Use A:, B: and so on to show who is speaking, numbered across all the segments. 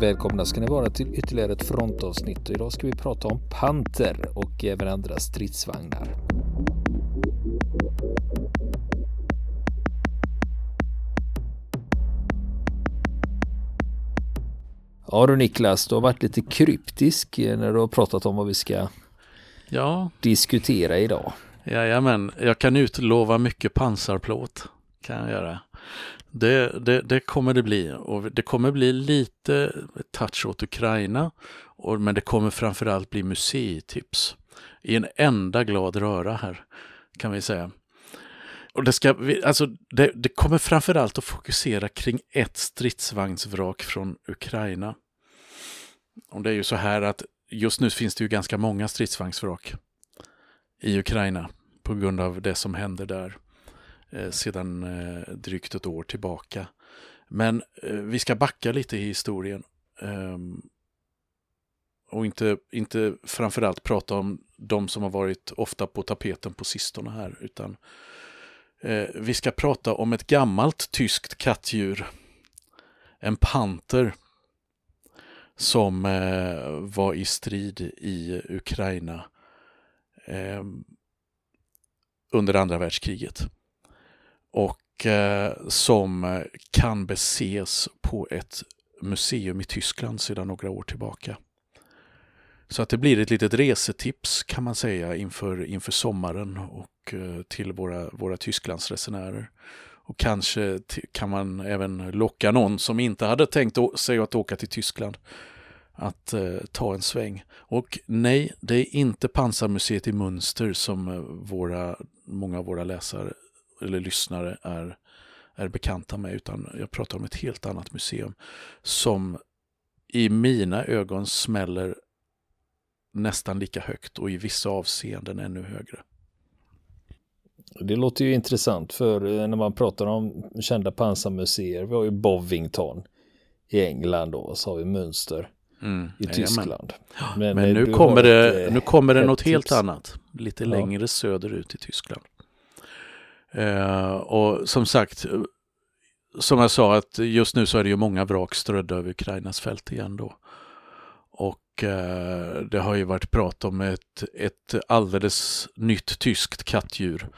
A: Välkomna ska ni vara till ytterligare ett frontavsnitt och idag ska vi prata om Panter och även andra stridsvagnar. Ja du Niklas, du har varit lite kryptisk när du har pratat om vad vi ska
B: ja.
A: diskutera idag.
B: Jajamän, jag kan utlova mycket pansarplåt. Kan jag göra. Det, det, det, kommer det bli och det kommer bli lite touch åt Ukraina och, men det kommer framförallt bli museitips i en enda glad röra här kan vi säga. Och det, ska, alltså det, det kommer framförallt att fokusera kring ett stridsvagnsvrak från Ukraina. Och det är ju så här att just nu finns det ju ganska många stridsvagnsvrak i Ukraina på grund av det som händer där Eh, sedan eh, drygt ett år tillbaka. Men eh, vi ska backa lite i historien. Ehm, och inte, inte framförallt prata om de som har varit ofta på tapeten på sistone här, utan vi ska prata om ett gammalt tyskt kattdjur. En panter som eh, var i strid i Ukraina eh, under andra världskriget. Och eh, som eh, kan beses på ett museum i Tyskland sedan några år tillbaka. Så att det blir ett litet resetips kan man säga inför, inför sommaren och eh, till våra, våra Tysklandsresenärer. Och kanske kan man även locka någon som inte hade tänkt sig att åka till Tyskland att eh, ta en sväng. Och nej, det är inte Pansarmuseet i Münster som eh, våra, många av våra läsare eller lyssnare är, är bekanta med, utan jag pratar om ett helt annat museum som i mina ögon smäller nästan lika högt och i vissa avseenden ännu högre.
A: Det låter ju intressant för eh, när man pratar om kända pansarmuseer, vi har ju Bovington i England då, så har vi Münster mm, i Tyskland.
B: Men, Men nu, kommer det, ett, nu kommer det något helt annat, lite ja. längre söderut i Tyskland. Eh, och som sagt, eh, som jag sa, att just nu så är det ju många vrak strödda över Ukrainas fält igen då. Och eh, det har ju varit prat om ett, ett alldeles nytt tyskt kattdjur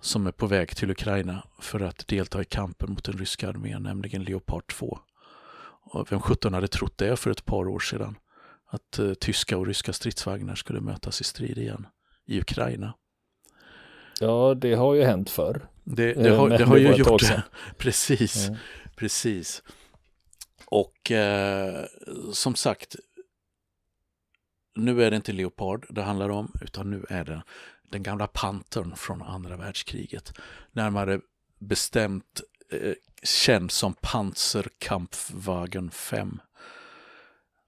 B: som är på väg till Ukraina för att delta i kampen mot den ryska armén, nämligen Leopard 2. Och vem sjutton hade trott det för ett par år sedan? Att eh, tyska och ryska stridsvagnar skulle mötas i strid igen i Ukraina.
A: Ja, det har ju hänt förr.
B: Det, det, har, det har ju gjort det. precis, mm. precis. Och eh, som sagt, nu är det inte Leopard det handlar om, utan nu är det den gamla Pantern från andra världskriget. Närmare bestämt eh, känd som Panzerkampfwagen 5.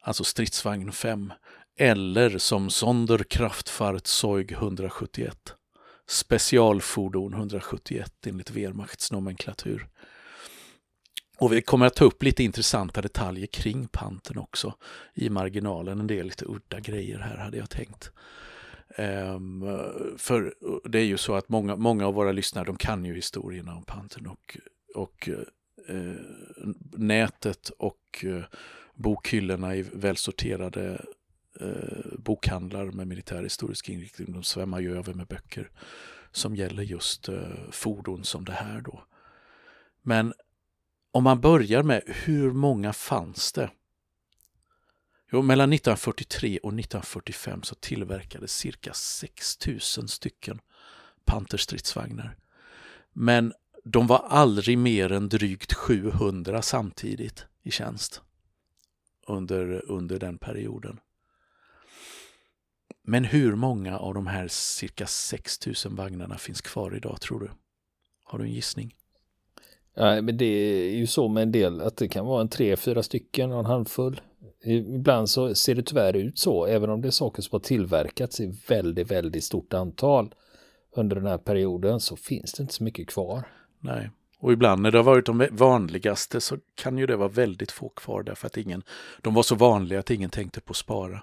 B: Alltså stridsvagn 5. Eller som Sonderkraftfahrzeug 171 specialfordon 171 enligt Wehrmachtsnomenklatur. Och vi kommer att ta upp lite intressanta detaljer kring panten också i marginalen. En del lite udda grejer här hade jag tänkt. Um, för det är ju så att många, många av våra lyssnare de kan ju historierna om panten och, och uh, nätet och uh, bokhyllorna i välsorterade eh, bokhandlar med militärhistorisk inriktning. De svämmar ju över med böcker som gäller just eh, fordon som det här då. Men om man börjar med hur många fanns det? Jo, mellan 1943 och 1945 så tillverkades cirka 6000 stycken Panterstridsvagnar. Men de var aldrig mer än drygt 700 samtidigt i tjänst under, under den perioden. Men hur många av de här cirka 6000 vagnarna finns kvar idag tror du? Har du en gissning?
A: Ja, men det är ju så med en del att det kan vara en tre, fyra stycken och en handfull. Ibland så ser det tyvärr ut så, även om det är saker som har tillverkats i väldigt, väldigt stort antal under den här perioden så finns det inte så mycket kvar.
B: Nej, och ibland när det har varit de vanligaste så kan ju det vara väldigt få kvar därför att ingen, de var så vanliga att ingen tänkte på att spara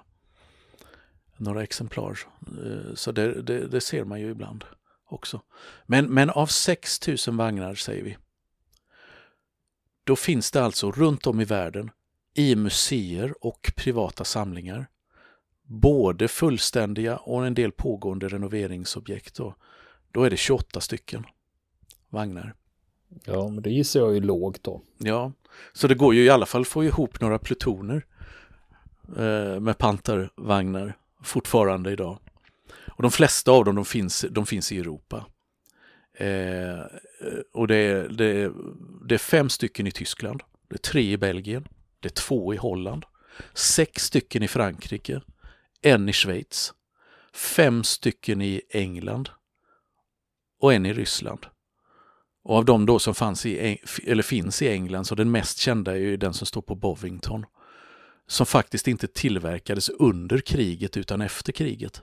B: några exemplar. Eh, så det, det, det, ser man ju ibland också. Men, men av 6000 vagnar säger vi. Då finns det alltså runt om i världen i museer och privata samlingar. Både fullständiga och en del pågående renoveringsobjekt. Då, då är det 28 stycken vagnar.
A: Ja, men det gissar jag är lågt då.
B: Ja, så det går ju i alla fall att få ihop några plutoner eh, med pantarvagnar fortfarande idag. Och de flesta av dem de finns, de finns i Europa. Eh, och det är, det, är, det är fem stycken i Tyskland, det är tre i Belgien, det är två i Holland, sex stycken i Frankrike, en i Schweiz, fem stycken i England och en i Ryssland. Och av de då som fanns i, eller finns i England så den mest kända är ju den som står på Bovington. Som faktiskt inte tillverkades under kriget utan efter kriget.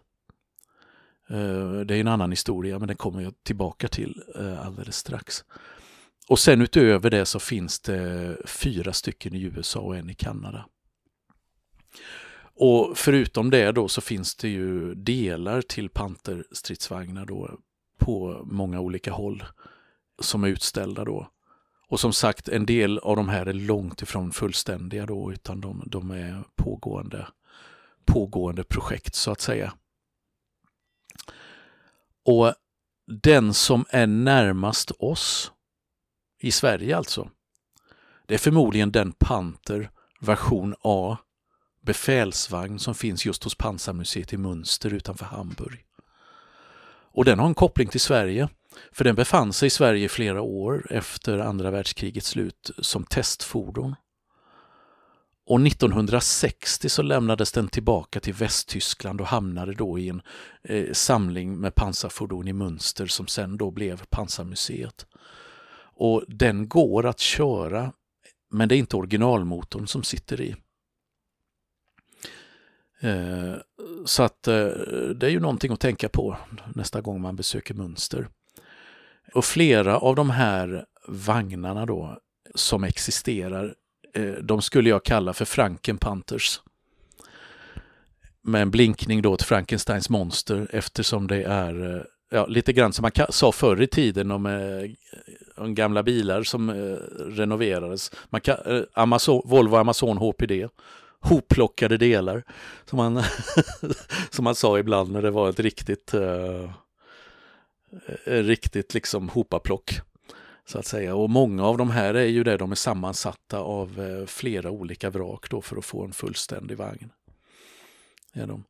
B: Eh, det är en annan historia men den kommer jag tillbaka till eh, alldeles strax. Och sen utöver det så finns det fyra stycken i USA och en i Kanada. Och förutom det då så finns det ju delar till Panterstridsvagnar då på många olika håll som är utställda då. Och som sagt, en del av de här är långt ifrån fullständiga då, utan de, de är pågående, pågående projekt så att säga. Och den som är närmast oss, i Sverige alltså, det är förmodligen den Panter version A befälsvagn som finns just hos Pansarmuseet i Münster utanför Hamburg. Och den har en koppling till Sverige. För den befann sig i Sverige flera år efter andra världskrigets slut som testfordon. Och 1960 så lämnades den tillbaka till Västtyskland och hamnade då i en eh, samling med pansarfordon i Münster som sen då blev Pansarmuseet. Och den går att köra men det är inte originalmotorn som sitter i. Eh, så att eh, det är ju någonting att tänka på nästa gång man besöker Münster. Och flera av de här vagnarna då som existerar, eh, de skulle jag kalla för Frankenpanthers. Med en blinkning då till Frankensteins monster eftersom det är eh, ja, lite grann som man sa förr i tiden om, eh, om gamla bilar som renoverades. Man kan, Amazon, Volvo Amazon HPD hopplockade delar. Som man, som man sa ibland när det var ett riktigt, uh, Eh, riktigt liksom hopaplock. Så att säga. Och många av de här är ju det, de är sammansatta av eh, flera olika vrak då för att få en fullständig vagn. Är de.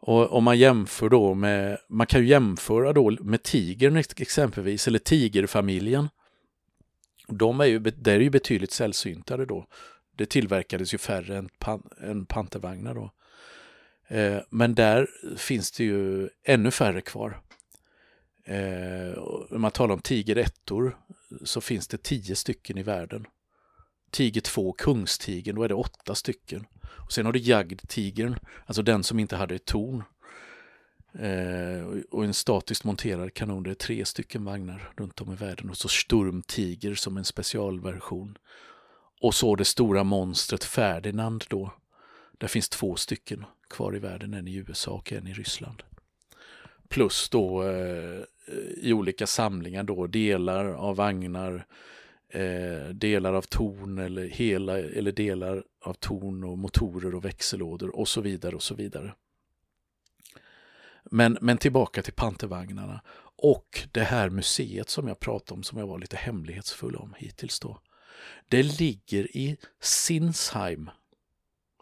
B: Och om man jämför då med, man kan ju jämföra då med tigern exempelvis, eller tigerfamiljen. De är ju, det är ju betydligt sällsyntare då. Det tillverkades ju färre än, pan, än pantervagnar då. Eh, men där finns det ju ännu färre kvar. Eh, om man talar om tigerettor så finns det tio stycken i världen. Tiger 2, kungstigern, då är det åtta stycken. Och sen har du jagdtigern, alltså den som inte hade ett torn. Eh, och en statiskt monterad kanon, det är tre stycken vagnar runt om i världen. Och så Sturmtiger som en specialversion. Och så det stora monstret Ferdinand då. Där finns två stycken kvar i världen, en i USA och en i Ryssland. Plus då eh, Eh, i olika samlingar då delar av vagnar, eh, delar av torn eller hela eller delar av torn och motorer och växellådor och så vidare och så vidare. Men, men tillbaka till pantervagnarna och det här museet som jag pratade om som jag var lite hemlighetsfull om hittills då. Det ligger i Sinsheim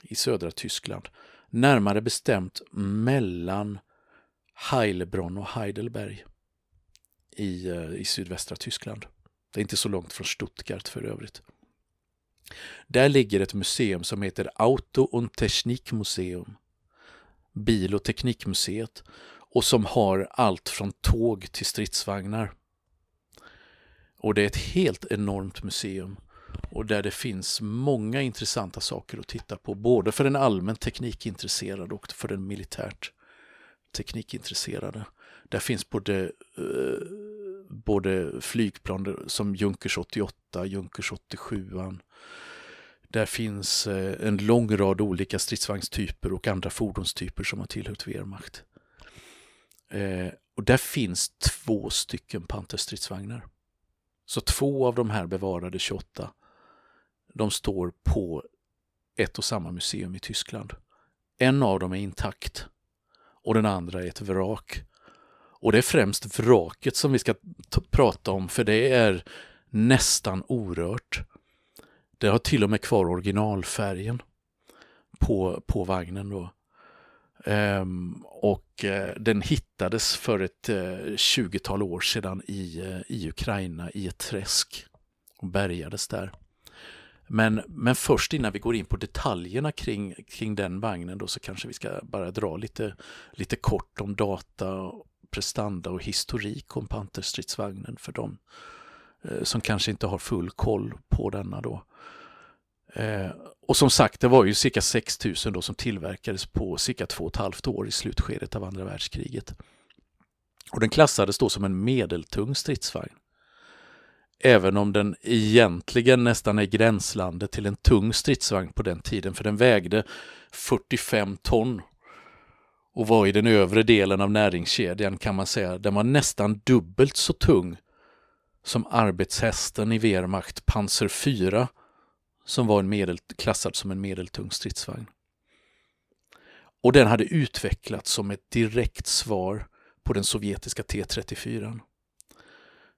B: i södra Tyskland. Närmare bestämt mellan Heilbronn och Heidelberg i, eh, i sydvästra Tyskland. Det är inte så långt från Stuttgart för övrigt. Där ligger ett museum som heter Auto- und Technikmuseum. Bil- och teknikmuseet och som har allt från tåg till stridsvagnar. Och det är ett helt enormt museum och där det finns många intressanta saker att titta på, både för den allmänt teknikintresserade och för den militärt teknikintresserade. Där finns både, uh, både flygplan som Junkers 88, Junkers 87. Där finns eh, en lång rad olika stridsvagnstyper och andra fordonstyper som har tillhört Wehrmacht. Eh, och där finns två stycken Panterstridsvagnar. Så två av de här bevarade 28 de står på ett och samma museum i Tyskland. En av dem är intakt och den andra är ett vrak. Och det är främst vraket som vi ska prata om för det är nästan orört. Det har till och med kvar originalfärgen på, på vagnen. Då. Ehm, och eh, den hittades för ett eh, tjugotal 20-tal år sedan i, eh, i Ukraina i ett träsk och bärgades där. Men, men först innan vi går in på detaljerna kring, kring den vagnen då så kanske vi ska bara dra lite, lite kort om data, prestanda och historik om Panterstridsvagnen för dem eh, som kanske inte har full koll på denna då. Eh, och som sagt, det var ju cirka 6000 då som tillverkades på cirka två och ett halvt år i slutskedet av andra världskriget. Och den klassades då som en medeltung stridsvagn. Även om den egentligen nästan är gränslandet till en tung stridsvagn på den tiden, för den vägde 45 ton och var i den övre delen av näringskedjan kan man säga. Den var nästan dubbelt så tung som arbetshästen i Wehrmacht Panzer 4 som var en medel, klassad som en medeltung stridsvagn. Och den hade utvecklats som ett direkt svar på den sovjetiska T34.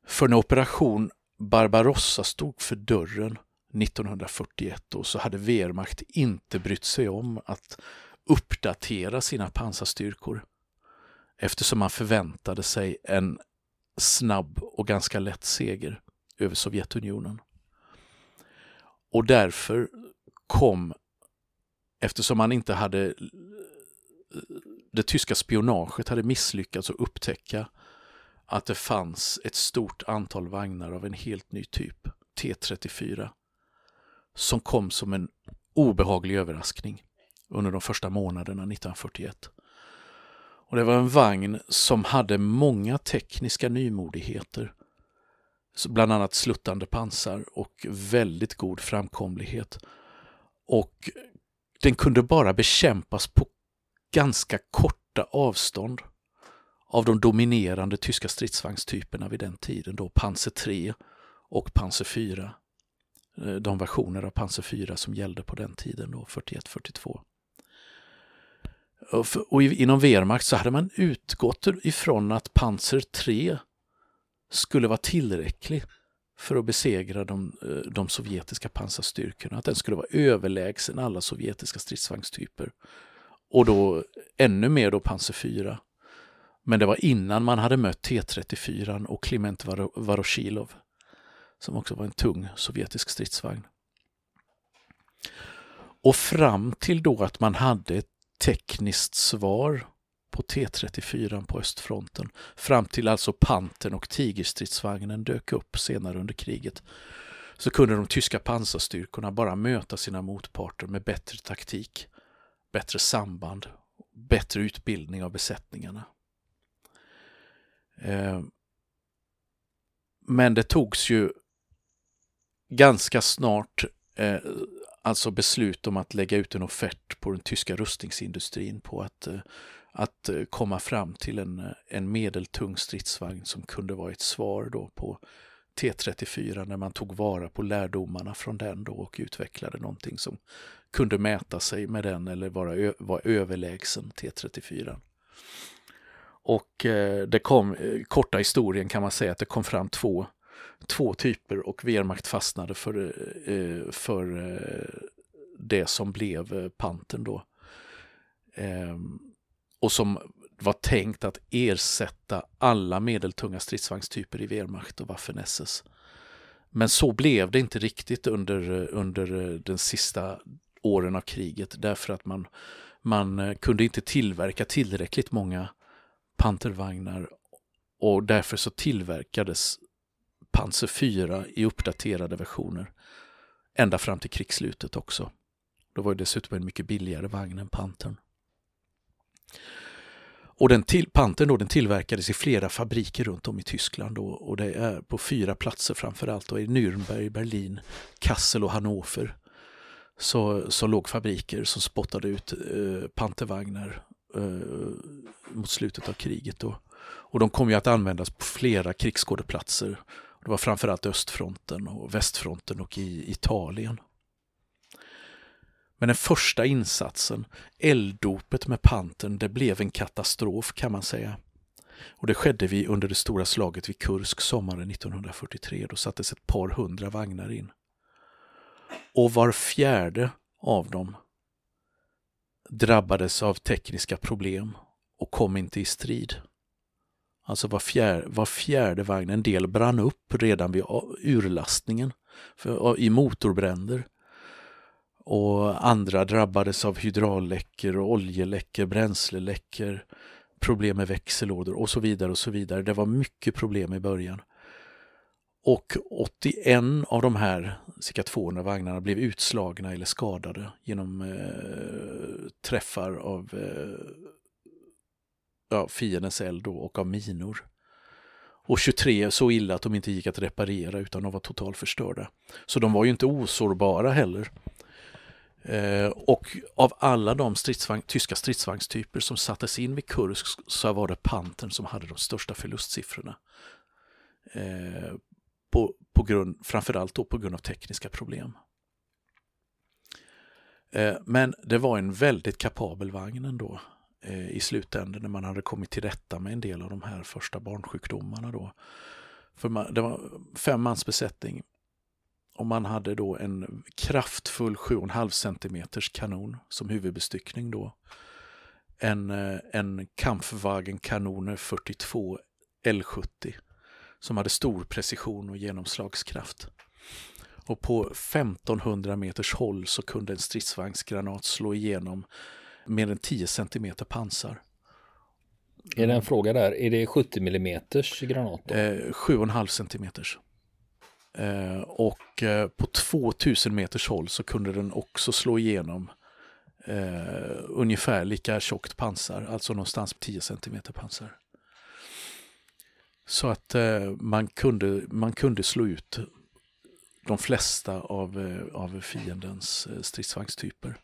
B: För när operation Barbarossa stod för dörren 1941 då, så hade Wehrmacht inte brytt sig om att uppdatera sina pansarstyrkor eftersom man förväntade sig en snabb och ganska lätt seger över Sovjetunionen. Och därför kom, eftersom man inte hade det tyska spionaget hade misslyckats att upptäcka att det fanns ett stort antal vagnar av en helt ny typ, T34, som kom som en obehaglig överraskning under de första månaderna 1941. Och Det var en vagn som hade många tekniska nymodigheter. Bland annat sluttande pansar och väldigt god framkomlighet. Och den kunde bara bekämpas på ganska korta avstånd av de dominerande tyska stridsvagnstyperna vid den tiden, då Panzer 3 och Panzer 4. Eh, de versioner av Panzer 4 som gällde på den tiden, då 41-42. Och inom Wehrmacht så hade man utgått ifrån att Panzer 3 skulle vara tillräcklig för att besegra de, eh, de sovjetiska pansarstyrkorna. Att den skulle vara överlägsen alla sovjetiska stridsvagnstyper. Och då ännu mer då Panzer 4. Men det var innan man hade mött T34 och Kliment Varoshilov som också var en tung sovjetisk stridsvagn. Och fram till då att man hade ett tekniskt svar på T34 på östfronten, fram till alltså Pantern och Tigerstridsvagnen dök upp senare under kriget, så kunde de tyska pansarstyrkorna bara möta sina motparter med bättre taktik, bättre samband, bättre utbildning av besättningarna. Eh, men det togs ju ganska snart eh, alltså beslut om att lägga ut en offert på den tyska rustningsindustrin på att, eh, att eh, komma fram till en, eh, en medeltung stridsvagn som kunde vara ett svar då på T34 när man tog vara på lärdomarna från den då och utvecklade någonting som kunde mäta sig med den eller vara, vara överlägsen T34. Och det kom, korta historien kan man säga att det kom fram två, två typer och Wehrmacht fastnade för, eh, för eh, det som blev eh, Pantern då. Ehm, och som var tänkt att ersätta alla medeltunga stridsvagnstyper i Wehrmacht och Waffen-SS. Men så blev det inte riktigt under, eh, under den sista åren av kriget därför att man, man kunde inte tillverka tillräckligt många pantervagnar och därför så tillverkades Panzer 4 i uppdaterade versioner ända fram till krigsslutet också. Då var det dessutom en mycket billigare vagn än Pantern. Och den till, Pantern då, den tillverkades i flera fabriker runt om i Tyskland då, och det är på fyra platser framförallt i Nürnberg, Berlin, Kassel och Hannover. Så, så låg fabriker som spottade ut eh, pantervagnar eh, mot slutet av kriget. Då. Och de kom ju att användas på flera krigsskådeplatser. Det var framförallt östfronten och västfronten och i Italien. Men den första insatsen, elddopet med Pantern, det blev en katastrof kan man säga. Och det skedde vi under det stora slaget vid Kursk sommaren 1943. Då sattes ett par hundra vagnar in. Och var fjärde av dem drabbades av tekniska problem och kom inte i strid. Alltså var fjärde, var fjärde vagn, en del brann upp redan vid urlastningen för, i motorbränder. Och andra drabbades av hydraulläckor och oljeläckor, bränsleläckor, problem med växellådor och så vidare och så vidare. Det var mycket problem i början. Och 81 av de här cirka 200 vagnarna blev utslagna eller skadade genom eh, träffar av eh, ja, fiendens eld och av minor. Och 23 så illa att de inte gick att reparera utan de var totalt förstörda. Så de var ju inte osårbara heller. Eh, och av alla de stridsvagn, tyska stridsvagnstyper som sattes in vid Kursk så var det Pantern som hade de största förlustsiffrorna. Eh, på, på grund, framförallt då på grund av tekniska problem. Eh, men det var en väldigt kapabel vagn ändå Eh, i slutändan när man hade kommit till rätta med en del av de här första barnsjukdomarna. Då. För man, det var fem mans besättning och man hade då en kraftfull 7,5 cm kanon som huvudbestyckning då. En, eh, en Kampfwagen Kanoner 42 L70 som hade stor precision och genomslagskraft. Och på 1500 meters håll så kunde en stridsvagnsgranat slå igenom mer än 10 cm pansar.
A: Är det en fråga där, är det 70 mm granat?
B: Eh, 7,5 cm. Eh, och eh, på 2000 meters håll så kunde den också slå igenom eh, ungefär lika tjockt pansar, alltså någonstans 10 cm pansar. Så att eh, man, kunde, man kunde slå ut de flesta av, eh, av fiendens eh, stridsvagnstyper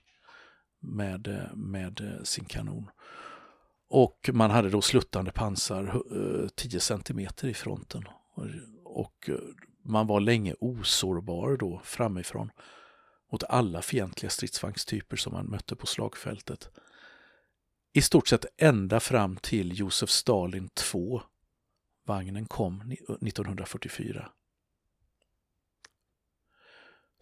B: med, eh, med eh, sin kanon. Och man hade då sluttande pansar 10 eh, cm i fronten. Och man var länge osårbar då framifrån mot alla fientliga stridsvagnstyper som man mötte på slagfältet. I stort sett ända fram till Josef Stalin 2 vagnen kom 1944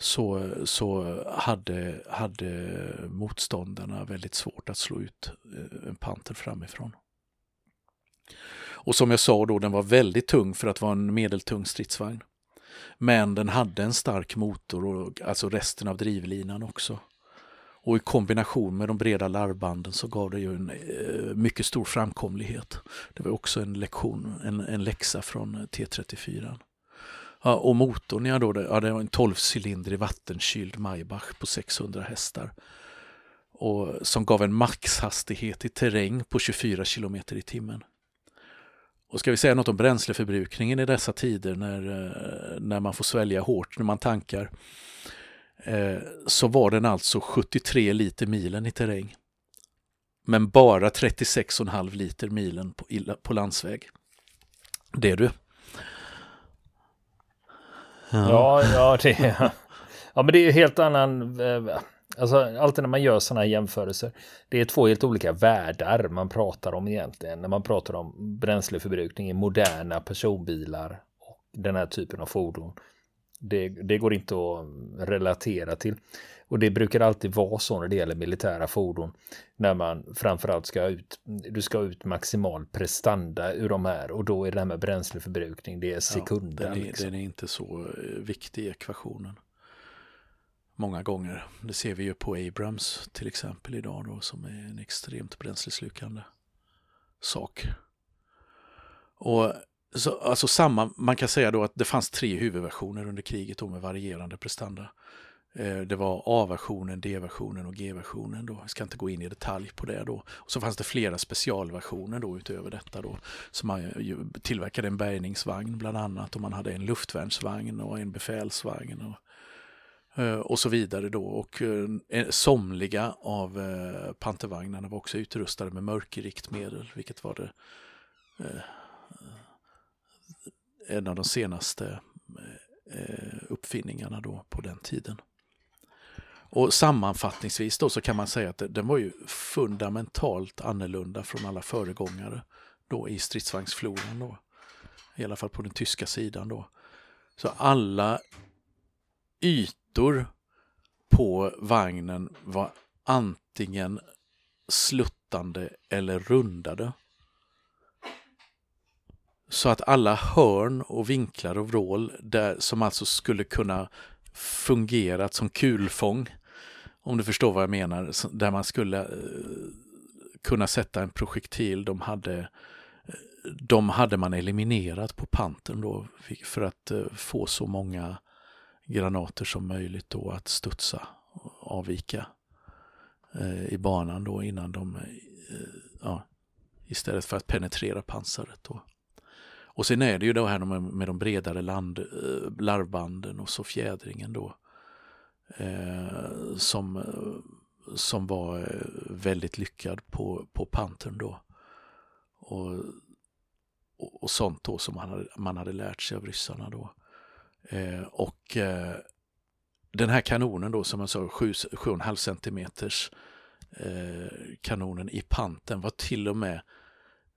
B: så, så hade, hade motståndarna väldigt svårt att slå ut eh, en panter framifrån. Och som jag sa då, den var väldigt tung för att vara en medeltung stridsvagn. Men den hade en stark motor och alltså resten av drivlinan också. Och i kombination med de breda larvbanden så gav det ju en eh, mycket stor framkomlighet. Det var också en lektion, en, en läxa från T34. Ja, och motorn, ja, då, det, ja, det var en 12-cylindrig vattenkyld Maybach på 600 hästar. Och, som gav en maxhastighet i terräng på 24 km i timmen. Och ska vi säga något om bränsleförbrukningen i dessa tider när, eh, när man får svälja hårt när man tankar eh, så var den alltså 73 liter milen i terräng. Men bara 36,5 liter milen på, på landsväg. Det är du.
A: Ja, ja, det, ja, men det är ju helt annan... Eh, alltså, alltid när man gör sådana här jämförelser. Det är två helt olika världar man pratar om egentligen. När man pratar om bränsleförbrukning i moderna personbilar och den här typen av fordon. Det, det går inte att relatera till. Och det brukar alltid vara så när det gäller militära fordon. När man framförallt ska ut, du ska ut maximal prestanda ur de här och då är det här med bränsleförbrukning, det är sekunder.
B: Ja, den, är,
A: liksom.
B: den är inte så eh, viktig i ekvationen. Många gånger. Det ser vi ju på Abrams till exempel idag då som är en extremt bränsleslukande sak. Och så, alltså samma, man kan säga då att det fanns tre huvudversioner under kriget då med varierande prestanda. Eh, det var A-versionen, D-versionen och G-versionen. Då. Jag ska inte gå in i detalj på det. Då. Och så fanns det flera specialversioner då utöver detta. Då. Så man tillverkade en bärgningsvagn bland annat och man hade en luftvärnsvagn och en befälsvagn. Och, eh, och så vidare då. Och eh, somliga av pantervagnarna var också utrustade med mörkerriktmedel, vilket var det en av de senaste eh, uppfinningarna då på den tiden. Och sammanfattningsvis då så kan man säga att den var ju fundamentalt annorlunda från alla föregångare då i stridsvagnsfloran då. I alla fall på den tyska sidan då. Så alla ytor på vagnen var antingen sluttande eller rundade. Så att alla hörn och vinklar och vrål där, som alltså skulle kunna fungerat som kulfång, om du förstår vad jag menar, där man skulle eh, kunna sätta en projektil, de hade, eh, de hade man eliminerat på panten då för att eh, få så många granater som möjligt då att studsa och avvika eh, i banan då innan de, eh, ja, istället för att penetrera pansaret då. Och sen är det ju det här med de bredare land, eh, larvbanden och så fjädringen då. Eh, som, eh, som var eh, väldigt lyckad på, på Pantern då. Och, och, och, sånt då som man hade, man hade lärt sig av ryssarna då. Eh, och eh, den här kanonen då som jag sa 7,5 centimeters eh, kanonen i panten var till och med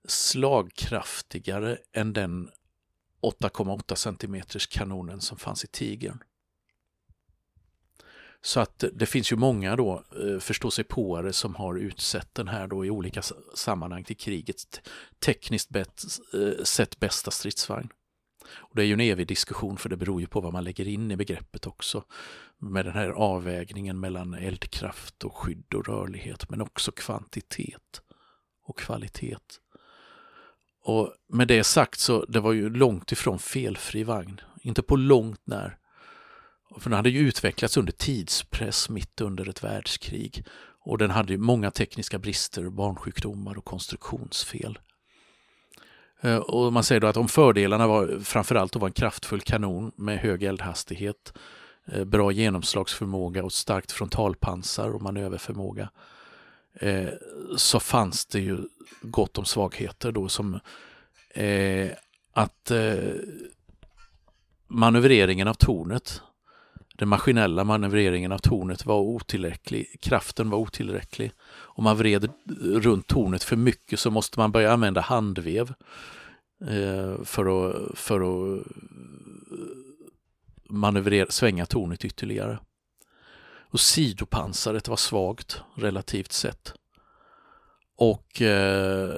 B: slagkraftigare än den 8,8 cm kanonen som fanns i Tigern. Så att det finns ju många då eh, förståsigpåare som har utsett den här då i olika sammanhang till krigets tekniskt bett, eh, sett bästa stridsvagn. Och det är ju en evig diskussion för det beror ju på vad man lägger in i begreppet också. Med den här avvägningen mellan eldkraft och skydd och rörlighet men också kvantitet och kvalitet. Och med det sagt så det var ju långt ifrån felfri vagn. Inte på långt när. För den hade ju utvecklats under tidspress mitt under ett världskrig. Och den hade många tekniska brister, barnsjukdomar och konstruktionsfel. Eh, och man säger då att om fördelarna var framförallt att vara en kraftfull kanon med hög eldhastighet, eh, bra genomslagsförmåga och starkt frontalpansar och manöverförmåga eh, så fanns det ju gott om svagheter då som eh, att eh, manövreringen av tornet, den maskinella manövreringen av tornet var otillräcklig, kraften var otillräcklig. Om man vred runt tornet för mycket så måste man börja använda handvev eh, för att, för att eh, manövrera, svänga tornet ytterligare. Och sidopansaret var svagt relativt sett. Och eh,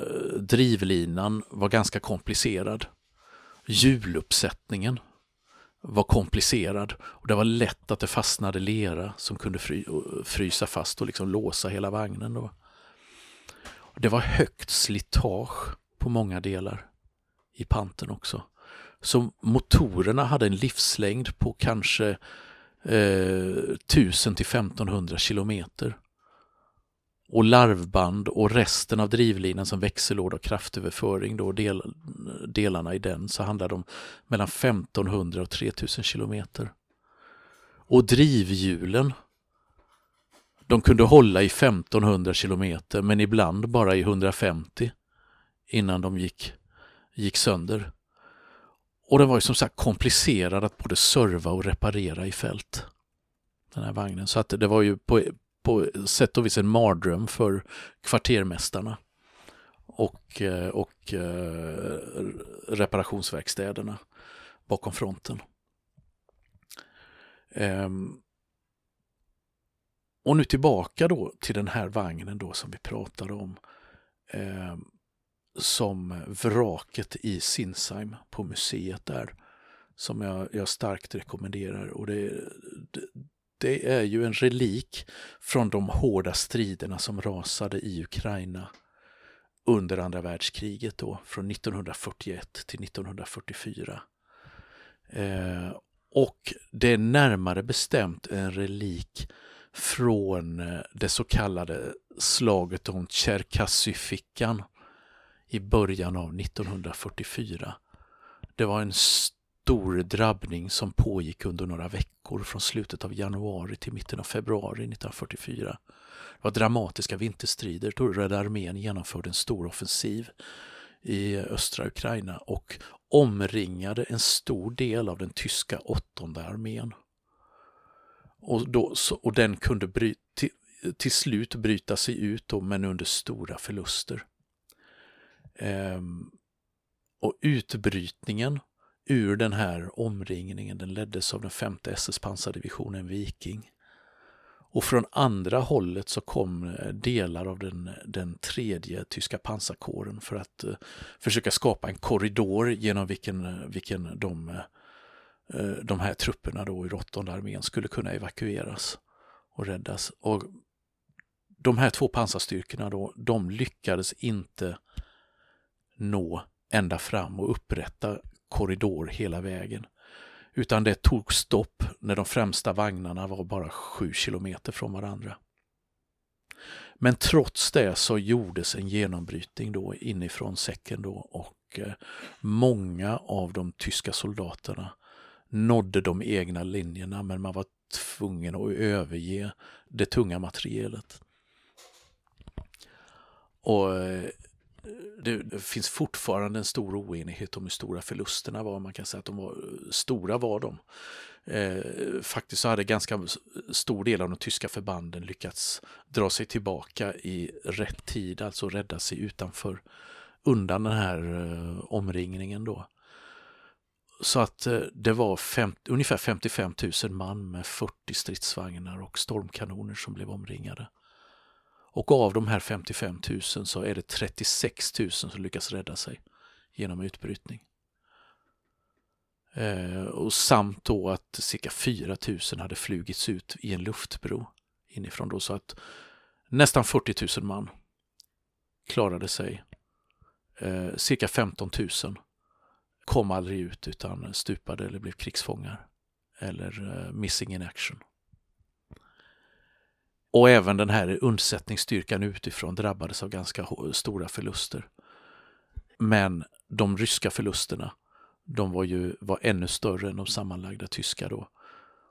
B: drivlinan var ganska komplicerad. Hjuluppsättningen var komplicerad och det var lätt att det fastnade lera som kunde fry, frysa fast och liksom låsa hela vagnen. Då. Det var högt slitage på många delar i panten också. Så motorerna hade en livslängd på kanske eh, 1000 till 1500 kilometer. Och larvband och resten av drivlinan som växellåda och kraftöverföring, då, del, delarna i den, så handlar det om mellan 1500 och 3000 kilometer. Och drivhjulen, de kunde hålla i 1500 kilometer men ibland bara i 150 innan de gick, gick sönder. Och den var ju som sagt komplicerad att både serva och reparera i fält. Den här vagnen. Så att det var ju på, på sätt och vis en mardröm för kvartermästarna och, eh, och eh, reparationsverkstäderna bakom fronten. Ehm, och nu tillbaka då till den här vagnen då som vi pratade om. Ehm, som vraket i Sinsheim på museet där. Som jag, jag starkt rekommenderar. Och det, det, det, är ju en relik från de hårda striderna som rasade i Ukraina under andra världskriget då, från 1941 till 1944. Eh, och det är närmare bestämt en relik från eh, det så kallade slaget om Cherkasyfickan i början av 1944. Det var en stor drabbning som pågick under några veckor från slutet av januari till mitten av februari 1944. Det var dramatiska vinterstrider då Röda armén genomförde en stor offensiv i östra Ukraina och omringade en stor del av den tyska åttonde armén. Och, då, och den kunde bry, till, till, slut bryta sig ut då, men under stora förluster. Ehm, och utbrytningen ur den här omringningen den leddes av den femte SS pansardivisionen Viking. Och från andra hållet så kom eh, delar av den, den tredje tyska pansarkåren för att eh, försöka skapa en korridor genom vilken, eh, vilken de, eh, eh, de här trupperna då i åttonde armén skulle kunna evakueras och räddas. Och de här två pansarstyrkorna då, de lyckades inte nå ända fram och upprätta korridor hela vägen. Utan det tog stopp när de främsta vagnarna var bara sju kilometer från varandra. Men trots det så gjordes en genombrytning då inifrån säcken då och eh, många av de tyska soldaterna nådde de egna linjerna men man var tvungen att överge det tunga materialet. Och eh, det, finns fortfarande en stor oenighet om hur stora förlusterna var. Man kan säga att de var stora var de. Eh, faktiskt så hade ganska stor del av de tyska förbanden lyckats dra sig tillbaka i rätt tid, alltså rädda sig utanför undan den här eh, omringningen då. Så att eh, det var fem, ungefär 55 000 man med 40 stridsvagnar och stormkanoner som blev omringade. Och av de här 55 000 så är det 36 000 som lyckas rädda sig genom utbrytning. Eh, och samt då att cirka 4 000 hade flugits ut i en luftbro inifrån då så att nästan 40 000 man klarade sig. Eh, cirka 15 000 kom aldrig ut utan stupade eller blev krigsfångar eller eh, missing in action. Och även den här undsättningsstyrkan utifrån drabbades av ganska stora förluster. Men de ryska förlusterna, de var ju var ännu större än de sammanlagda tyska då.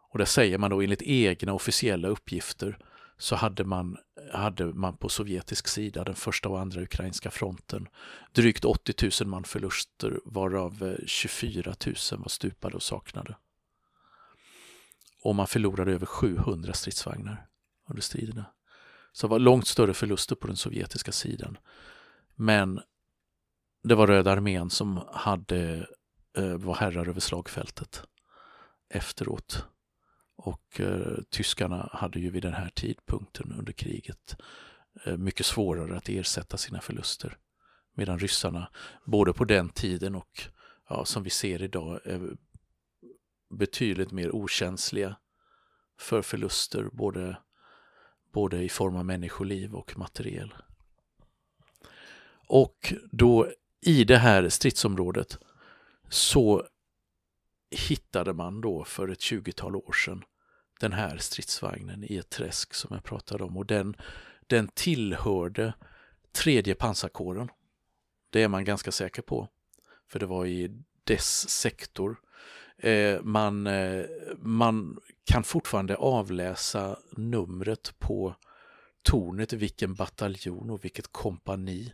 B: Och det säger man då enligt egna officiella uppgifter så hade man, hade man på sovjetisk sida, den första och andra ukrainska fronten, drygt 80 000 man förluster varav eh, 24 000 var stupade och saknade. Och man förlorade över 700 stridsvagnar under striderna. Så det var långt större förluster på den sovjetiska sidan. Men det var Röda armén som hade, eh, var herrar över slagfältet efteråt. Och eh, tyskarna hade ju vid den här tidpunkten under kriget eh, mycket svårare att ersätta sina förluster. Medan ryssarna, både på den tiden och ja, som vi ser idag, är betydligt mer okänsliga för förluster, både både i form av människoliv och materiel. Och då i det här stridsområdet så hittade man då för ett 20-tal år sedan den här stridsvagnen i ett träsk som jag pratade om och den, den tillhörde tredje pansarkåren. Det är man ganska säker på, för det var i dess sektor. Eh, man, eh, man kan fortfarande avläsa numret på tornet, vilken bataljon och vilket kompani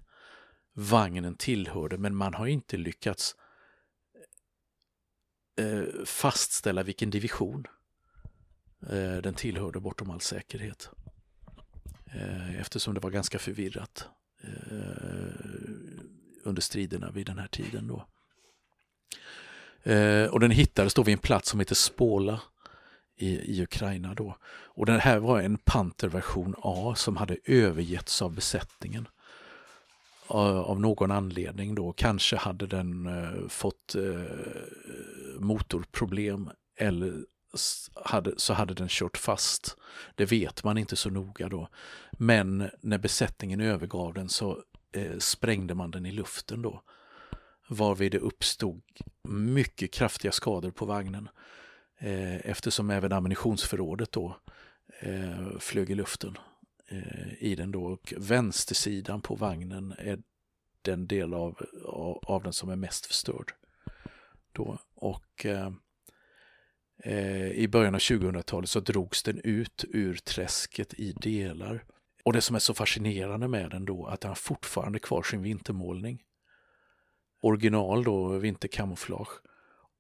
B: vagnen tillhörde, men man har inte lyckats eh, fastställa vilken division eh, den tillhörde bortom all säkerhet. Eh, eftersom det var ganska förvirrat eh, under striderna vid den här tiden. då. Eh, och den hittades då vid en plats som heter Spåla i, i Ukraina då. Och den här var en Panther-version A som hade övergetts av besättningen eh, av någon anledning då. Kanske hade den eh, fått eh, motorproblem eller hade, så hade den kört fast. Det vet man inte så noga då. Men när besättningen övergav den så eh, sprängde man den i luften då. Varvid det uppstod mycket kraftiga skador på vagnen. Eh, eftersom även ammunitionsförrådet då eh, flög i luften eh, i den då och vänstersidan på vagnen är den del av, av, av den som är mest förstörd. Då. Och eh, eh, i början av 2000-talet så drogs den ut ur träsket i delar. Och det som är så fascinerande med den då, att den har fortfarande kvar sin vintermålning. Original då, vinterkamouflage.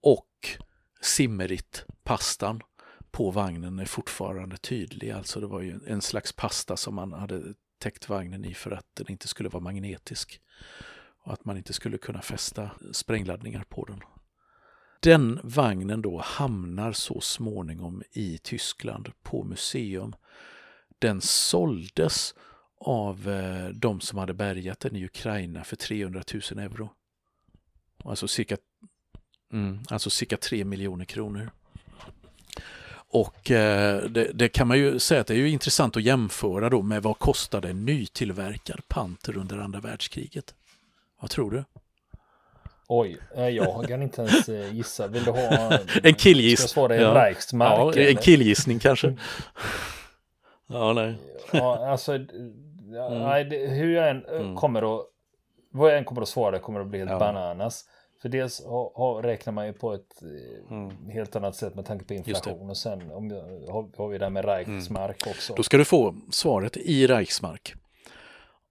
B: Och Simmerit, pastan på vagnen är fortfarande tydlig. Alltså det var ju en slags pasta som man hade täckt vagnen i för att den inte skulle vara magnetisk. Och att man inte skulle kunna fästa sprängladdningar på den. Den vagnen då hamnar så småningom i Tyskland på museum. Den såldes av eh, de som hade bärgat den i Ukraina för 300 000 euro. Alltså cirka, mm, alltså cirka 3 miljoner kronor. Och eh, det, det, kan man ju säga att det är ju intressant att jämföra då med vad kostade en nytillverkad Panter under andra världskriget. Vad tror du?
A: Oj, jag kan inte ens eh, gissa. Vill du ha
B: en killgiss?
A: Ska ja.
B: Ja, en killgissning kanske. ja, nej.
A: ja, alltså, mm. nej, det, hur jag än mm. kommer att, vad jag än kommer att svara kommer att bli helt ja. bananas. För dels har, har, räknar man ju på ett eh, mm. helt annat sätt med tanke på inflation och sen om, har, har vi det här med Reichsmark mm. också.
B: Då ska du få svaret i Reichsmark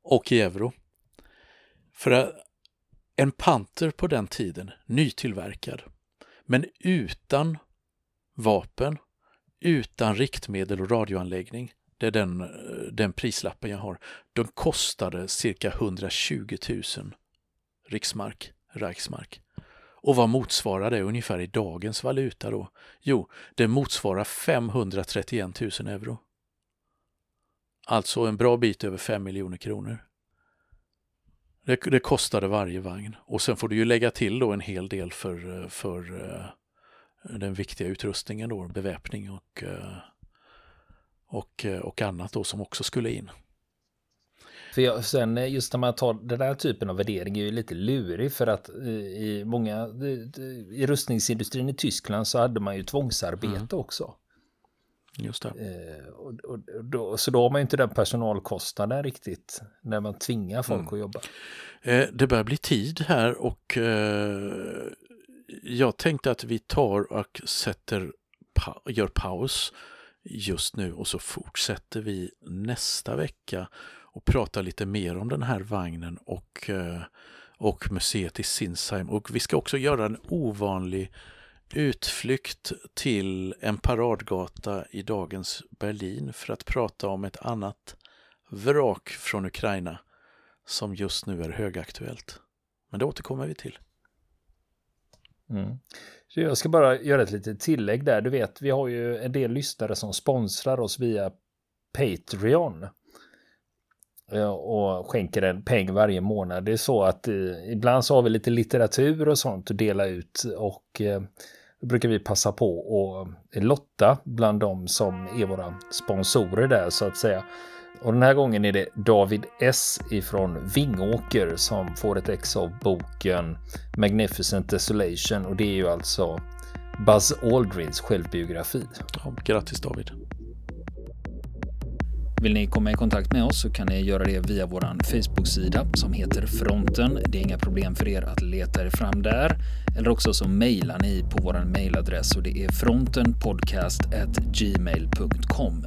B: och i euro. För en Panter på den tiden, nytillverkad, men utan vapen, utan riktmedel och radioanläggning, det är den, eh, den prislappen jag har, De kostade cirka 120 000 riksmark, Reichsmark. Och vad motsvarar det ungefär i dagens valuta då? Jo, det motsvarar 531 000 euro. Alltså en bra bit över 5 miljoner kronor. Det, det kostade varje vagn och sen får du ju lägga till då en hel del för, eh, för eh, den viktiga utrustningen då, beväpning och, och, uh, och annat då som också skulle in.
A: För jag, sen just när man tar den där typen av värdering är ju lite lurig för att i många i rustningsindustrin i Tyskland så hade man ju tvångsarbete mm. också.
B: Just det.
A: Eh, och, och, då, så då har man ju inte den personalkostnaden riktigt när man tvingar folk mm. att jobba.
B: Eh, det börjar bli tid här och eh, jag tänkte att vi tar och sätter, gör paus just nu och så fortsätter vi nästa vecka och pratar lite mer om den här vagnen och, eh, och museet i Sinsheim. Och vi ska också göra en ovanlig utflykt till en paradgata i dagens Berlin för att prata om ett annat vrak från Ukraina som just nu är högaktuellt. Men det återkommer vi till.
A: Mm. Så jag ska bara göra ett litet tillägg där. Du vet, vi har ju en del lyssnare som sponsrar oss via Patreon eh, och skänker en peng varje månad. Det är så att eh, ibland så har vi lite litteratur och sånt att dela ut och eh, då brukar vi passa på att eh, lotta bland de som är våra sponsorer där så att säga. Och den här gången är det David S ifrån Vingåker som får ett ex av boken Magnificent Desolation och det är ju alltså Buzz Aldrins självbiografi.
B: Ja, grattis David!
A: Vill ni komma i kontakt med oss så kan ni göra det via vår Facebook-sida som heter Fronten. Det är inga problem för er att leta er fram där. Eller också så mejlar ni på vår mejladress och det är frontenpodcastgmail.com.